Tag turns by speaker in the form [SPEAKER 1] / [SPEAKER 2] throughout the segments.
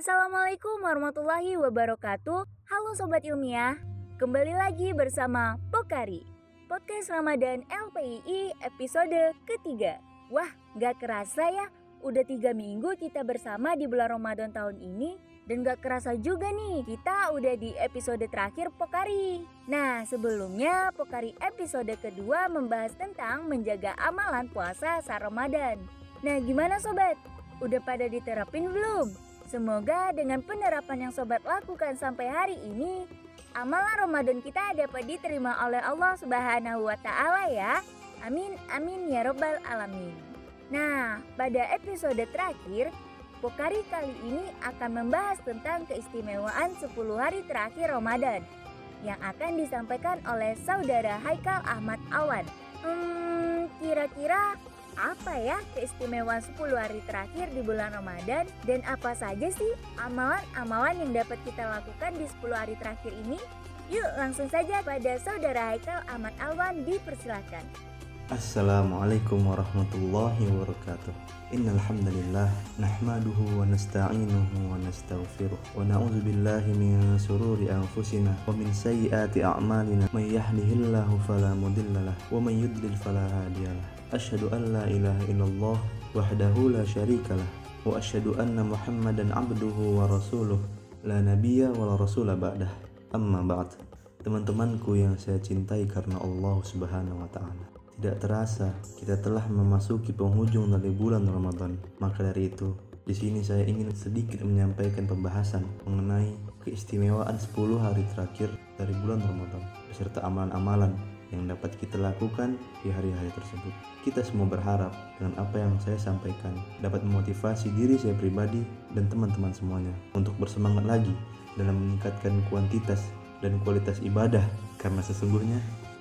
[SPEAKER 1] Assalamualaikum warahmatullahi wabarakatuh. Halo sobat ilmiah, kembali lagi bersama Pokari Podcast Ramadan LPII episode ketiga. Wah, gak kerasa ya, udah tiga minggu kita bersama di bulan Ramadan tahun ini dan gak kerasa juga nih, kita udah di episode terakhir Pokari. Nah, sebelumnya Pokari episode kedua membahas tentang menjaga amalan puasa saat Ramadan. Nah, gimana sobat? Udah pada diterapin belum? Semoga dengan penerapan yang sobat lakukan sampai hari ini, amalan Ramadan kita dapat diterima oleh Allah Subhanahu wa taala ya. Amin amin ya robbal alamin. Nah, pada episode terakhir, Pokari kali ini akan membahas tentang keistimewaan 10 hari terakhir Ramadan yang akan disampaikan oleh saudara Haikal Ahmad Awan. Hmm, kira-kira apa ya keistimewaan 10 hari terakhir di bulan Ramadan dan apa saja sih amalan-amalan yang dapat kita lakukan di 10 hari terakhir ini? Yuk langsung saja pada saudara Haikal Ahmad Alwan dipersilakan.
[SPEAKER 2] Assalamualaikum warahmatullahi wabarakatuh. Innal hamdalillah nahmaduhu wa nasta'inuhu wa nastaghfiruh wa na'udzu billahi min sururi anfusina wa min sayyiati a'malina may yahdihillahu fala mudhillalah wa may yudlil fala hadiyalah. An la ilaha illallah wahdahu la syarikalah wa asyhadu anna Muhammadan abduhu wa rasuluh la nabiyya wa la rasula ba'dah. Amma ba'd. Teman-temanku yang saya cintai karena Allah Subhanahu wa taala. Tidak terasa kita telah memasuki penghujung dari bulan Ramadan. Maka dari itu, di sini saya ingin sedikit menyampaikan pembahasan mengenai keistimewaan 10 hari terakhir dari bulan Ramadan beserta amalan-amalan yang dapat kita lakukan di hari-hari tersebut. Kita semua berharap dengan apa yang saya sampaikan dapat memotivasi diri saya pribadi dan teman-teman semuanya untuk bersemangat lagi dalam meningkatkan kuantitas dan kualitas ibadah karena sesungguhnya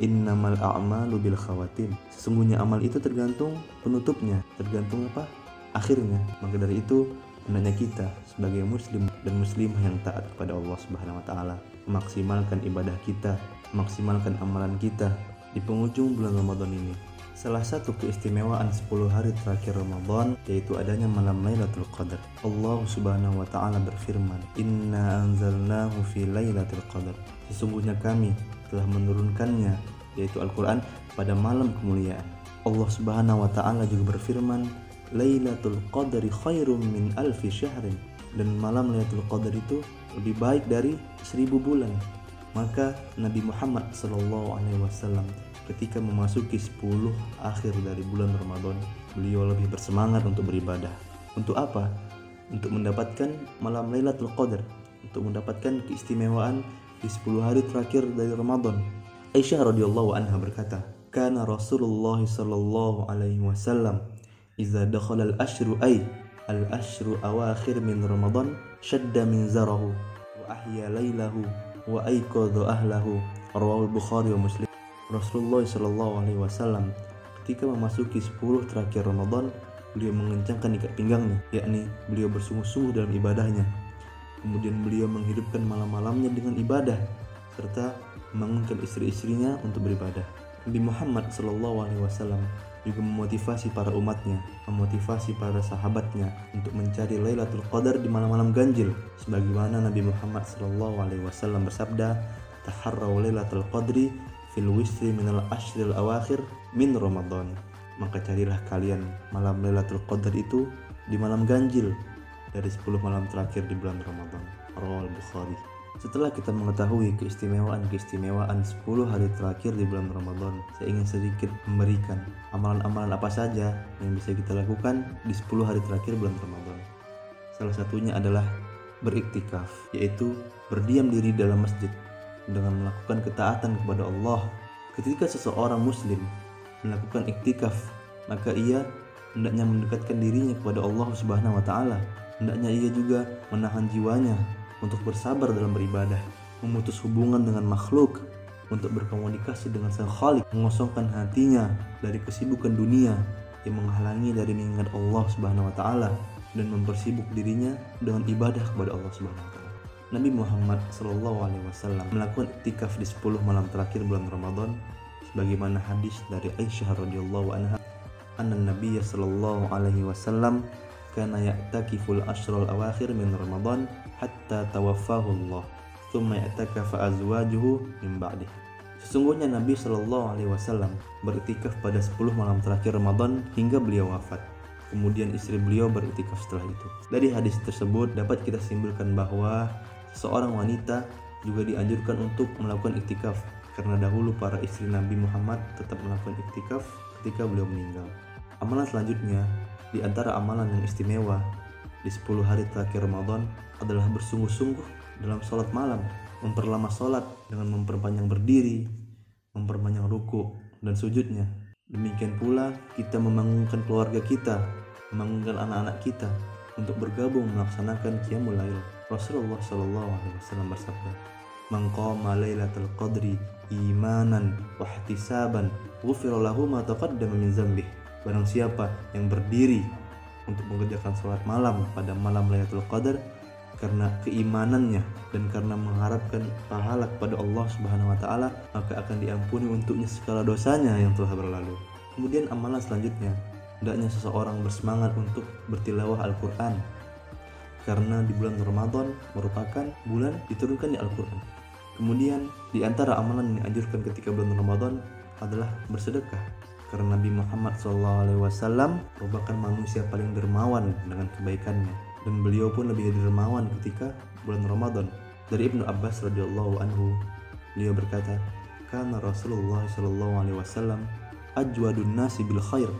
[SPEAKER 2] Innamal a'malu bil khawatim. Sesungguhnya amal itu tergantung penutupnya, tergantung apa? Akhirnya. Maka dari itu, hendaknya kita sebagai muslim dan muslimah yang taat kepada Allah Subhanahu wa taala memaksimalkan ibadah kita, memaksimalkan amalan kita di penghujung bulan Ramadan ini. Salah satu keistimewaan 10 hari terakhir Ramadan yaitu adanya malam Lailatul Qadar. Allah Subhanahu wa taala berfirman, "Inna anzalnahu fi Lailatul Qadar." Sesungguhnya kami telah menurunkannya yaitu Al-Quran pada malam kemuliaan. Allah Subhanahu wa taala juga berfirman, "Lailatul Qadri khairum min alfi syahrin." Dan malam Lailatul Qadar itu lebih baik dari seribu bulan. Maka Nabi Muhammad Shallallahu alaihi wasallam ketika memasuki 10 akhir dari bulan Ramadan, beliau lebih bersemangat untuk beribadah. Untuk apa? Untuk mendapatkan malam Lailatul Qadar, untuk mendapatkan keistimewaan di 10 hari terakhir dari Ramadan. Aisyah radhiyallahu anha berkata, "Kana Rasulullah sallallahu alaihi wasallam idza dakhala al-ashru ay al-ashru awakhir min Ramadan shadda min zarahu wa ahya lailahu wa ayqadha ahlahu." Rawahu Bukhari wa Muslim. Rasulullah sallallahu alaihi wasallam ketika memasuki 10 terakhir Ramadan, beliau mengencangkan ikat pinggangnya, yakni beliau bersungguh-sungguh dalam ibadahnya Kemudian beliau menghidupkan malam-malamnya dengan ibadah serta membangunkan istri-istrinya untuk beribadah. Nabi Muhammad Shallallahu Alaihi Wasallam juga memotivasi para umatnya, memotivasi para sahabatnya untuk mencari Lailatul Qadar di malam-malam ganjil. Sebagaimana Nabi Muhammad Wasallam bersabda, "Taharraw Lailatul Qadri fil wisri minal ashril awakhir min Ramadan." Maka carilah kalian malam Lailatul Qadar itu di malam ganjil dari 10 malam terakhir di bulan Ramadan. Rawal Bukhari. Setelah kita mengetahui keistimewaan-keistimewaan 10 hari terakhir di bulan Ramadan, saya ingin sedikit memberikan amalan-amalan apa saja yang bisa kita lakukan di 10 hari terakhir bulan Ramadan. Salah satunya adalah beriktikaf, yaitu berdiam diri dalam masjid dengan melakukan ketaatan kepada Allah. Ketika seseorang muslim melakukan iktikaf, maka ia hendaknya mendekatkan dirinya kepada Allah Subhanahu wa taala hendaknya ia juga menahan jiwanya untuk bersabar dalam beribadah, memutus hubungan dengan makhluk, untuk berkomunikasi dengan Sang Khalik, mengosongkan hatinya dari kesibukan dunia yang menghalangi dari mengingat Allah Subhanahu wa taala dan mempersibuk dirinya dengan ibadah kepada Allah Subhanahu wa taala. Nabi Muhammad Shallallahu alaihi wasallam melakukan iktikaf di 10 malam terakhir bulan Ramadan sebagaimana hadis dari Aisyah radhiyallahu anha anna Nabi sallallahu alaihi wasallam kana ya'takiful ashral awakhir min Ramadan hatta tawaffahu Allah thumma ya'takafa azwajuhu min ba'dih Sesungguhnya Nabi Shallallahu Alaihi Wasallam beriktikaf pada 10 malam terakhir Ramadan hingga beliau wafat. Kemudian istri beliau beriktikaf setelah itu. Dari hadis tersebut dapat kita simpulkan bahwa seorang wanita juga dianjurkan untuk melakukan iktikaf karena dahulu para istri Nabi Muhammad tetap melakukan iktikaf ketika beliau meninggal. Amalan selanjutnya di antara amalan yang istimewa di 10 hari terakhir Ramadan adalah bersungguh-sungguh dalam sholat malam memperlama sholat dengan memperpanjang berdiri, memperpanjang ruku dan sujudnya. Demikian pula kita membangunkan keluarga kita, membangunkan anak-anak kita untuk bergabung melaksanakan qiyamul lail. Rasulullah Shallallahu alaihi wasallam bersabda, "Man qama lailatul qadri imanan wa ihtisaban, ghufira lahu ma taqaddama min dzambih." Barang siapa yang berdiri untuk mengerjakan sholat malam pada malam Lailatul Qadar, karena keimanannya dan karena mengharapkan pahala kepada Allah Subhanahu wa taala maka akan diampuni untuknya segala dosanya yang telah berlalu. Kemudian amalan selanjutnya hendaknya seseorang bersemangat untuk bertilawah Al-Qur'an karena di bulan Ramadan merupakan bulan diturunkan di Al-Qur'an. Kemudian di antara amalan yang dianjurkan ketika bulan Ramadan adalah bersedekah karena Nabi Muhammad SAW merupakan manusia paling dermawan dengan kebaikannya dan beliau pun lebih dermawan ketika bulan Ramadan. Dari Ibnu Abbas radhiyallahu anhu, beliau berkata, "Kana Rasulullah alaihi wasallam ajwadun nasi bil khair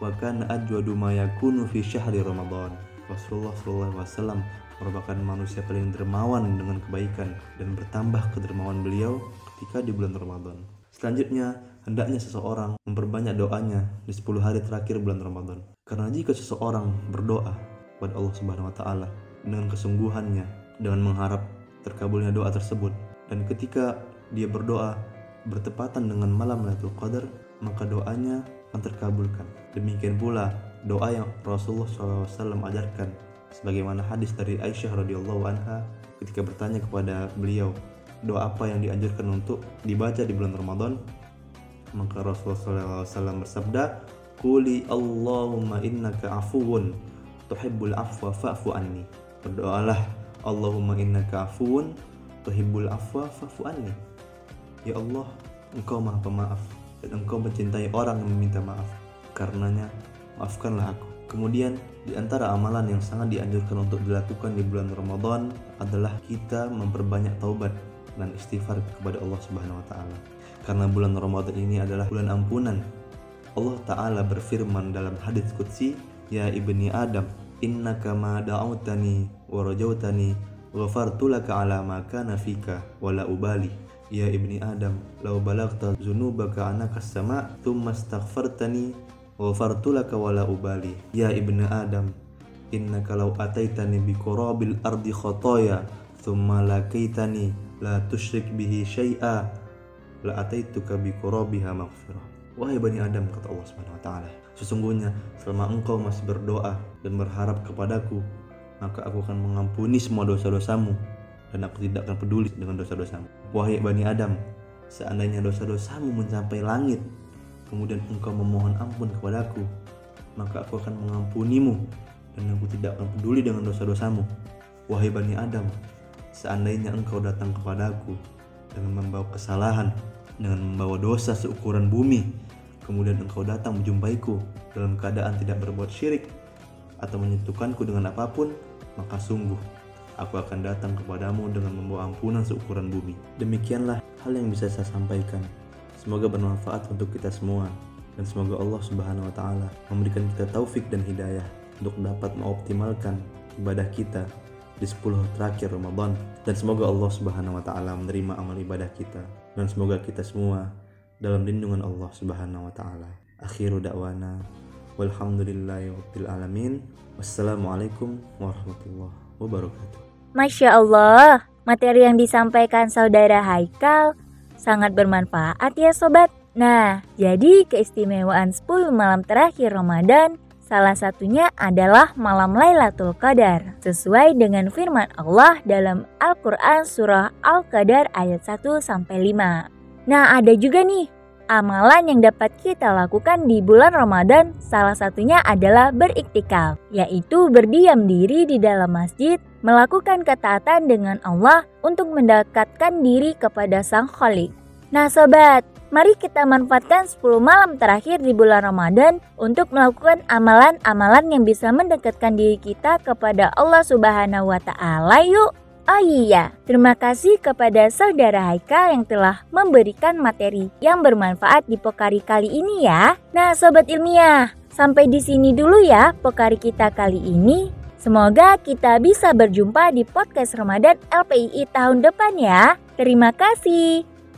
[SPEAKER 2] wa kana ajwadu ma yakunu fi syahri Ramadan." Rasulullah wasallam merupakan manusia paling dermawan dengan kebaikan dan bertambah kedermawan beliau ketika di bulan Ramadan. Selanjutnya, hendaknya seseorang memperbanyak doanya di 10 hari terakhir bulan Ramadan. Karena jika seseorang berdoa kepada Allah Subhanahu wa taala dengan kesungguhannya dengan mengharap terkabulnya doa tersebut dan ketika dia berdoa bertepatan dengan malam Lailatul Qadar maka doanya akan terkabulkan demikian pula doa yang Rasulullah SAW ajarkan sebagaimana hadis dari Aisyah radhiyallahu anha ketika bertanya kepada beliau doa apa yang dianjurkan untuk dibaca di bulan Ramadan maka Rasulullah SAW bersabda Kuli Allahumma innaka afuun tuhibbul afwa fa'fu anni. Berdoalah, Allahumma innaka afuun tuhibbul afwa fa'fu anni. Ya Allah, Engkau Maha Pemaaf dan Engkau mencintai orang yang meminta maaf. Karenanya, maafkanlah aku. Kemudian, di antara amalan yang sangat dianjurkan untuk dilakukan di bulan Ramadan adalah kita memperbanyak taubat dan istighfar kepada Allah Subhanahu wa taala. Karena bulan Ramadan ini adalah bulan ampunan. Allah taala berfirman dalam hadis qudsi, Ya ibni Adam, innaka ma da'awtani wa rajautani ghafartu laka ala ma kana fika wala ubali. Ya ibni adam law balagta dzunubaka anaka sama thumma astaghfartani ghafartu laka wala ubali. Ya ibni adam innaka law ataitani bi qurabil ardi khataya thumma lakaitani la tusyrik bihi syai'a la ataituka bi qurabiha maghfirah wahai bani adam kata Allah Subhanahu wa taala Sesungguhnya selama engkau masih berdoa dan berharap kepadaku, maka aku akan mengampuni semua dosa-dosamu dan aku tidak akan peduli dengan dosa-dosamu. Wahai Bani Adam, seandainya dosa-dosamu mencapai langit, kemudian engkau memohon ampun kepadaku, maka aku akan mengampunimu dan aku tidak akan peduli dengan dosa-dosamu. Wahai Bani Adam, seandainya engkau datang kepadaku dengan membawa kesalahan, dengan membawa dosa seukuran bumi, kemudian engkau datang menjumpaiku dalam keadaan tidak berbuat syirik atau menyentuhkanku dengan apa pun, maka sungguh aku akan datang kepadamu dengan membawa ampunan seukuran bumi. Demikianlah hal yang bisa saya sampaikan. Semoga bermanfaat untuk kita semua dan semoga Allah Subhanahu wa taala memberikan kita taufik dan hidayah untuk dapat mengoptimalkan ibadah kita di 10 terakhir Ramadan dan semoga Allah Subhanahu wa taala menerima amal ibadah kita dan semoga kita semua dalam lindungan Allah Subhanahu wa taala. Akhiru da'wana walhamdulillahi rabbil alamin. Wassalamualaikum warahmatullahi wabarakatuh.
[SPEAKER 1] Masya Allah, materi yang disampaikan saudara Haikal sangat bermanfaat ya sobat. Nah, jadi keistimewaan 10 malam terakhir Ramadan Salah satunya adalah malam Lailatul Qadar, sesuai dengan firman Allah dalam Al-Quran Surah Al-Qadar ayat 1 5. Nah, ada juga nih amalan yang dapat kita lakukan di bulan Ramadan salah satunya adalah beriktikaf, yaitu berdiam diri di dalam masjid, melakukan ketaatan dengan Allah untuk mendekatkan diri kepada Sang Khalik. Nah sobat, mari kita manfaatkan 10 malam terakhir di bulan Ramadan untuk melakukan amalan-amalan yang bisa mendekatkan diri kita kepada Allah Subhanahu wa taala yuk. Oh iya, terima kasih kepada saudara Haikal yang telah memberikan materi yang bermanfaat di Pokari kali ini ya. Nah, sobat ilmiah, sampai di sini dulu ya Pokari kita kali ini. Semoga kita bisa berjumpa di podcast Ramadan LPII tahun depan ya. Terima kasih.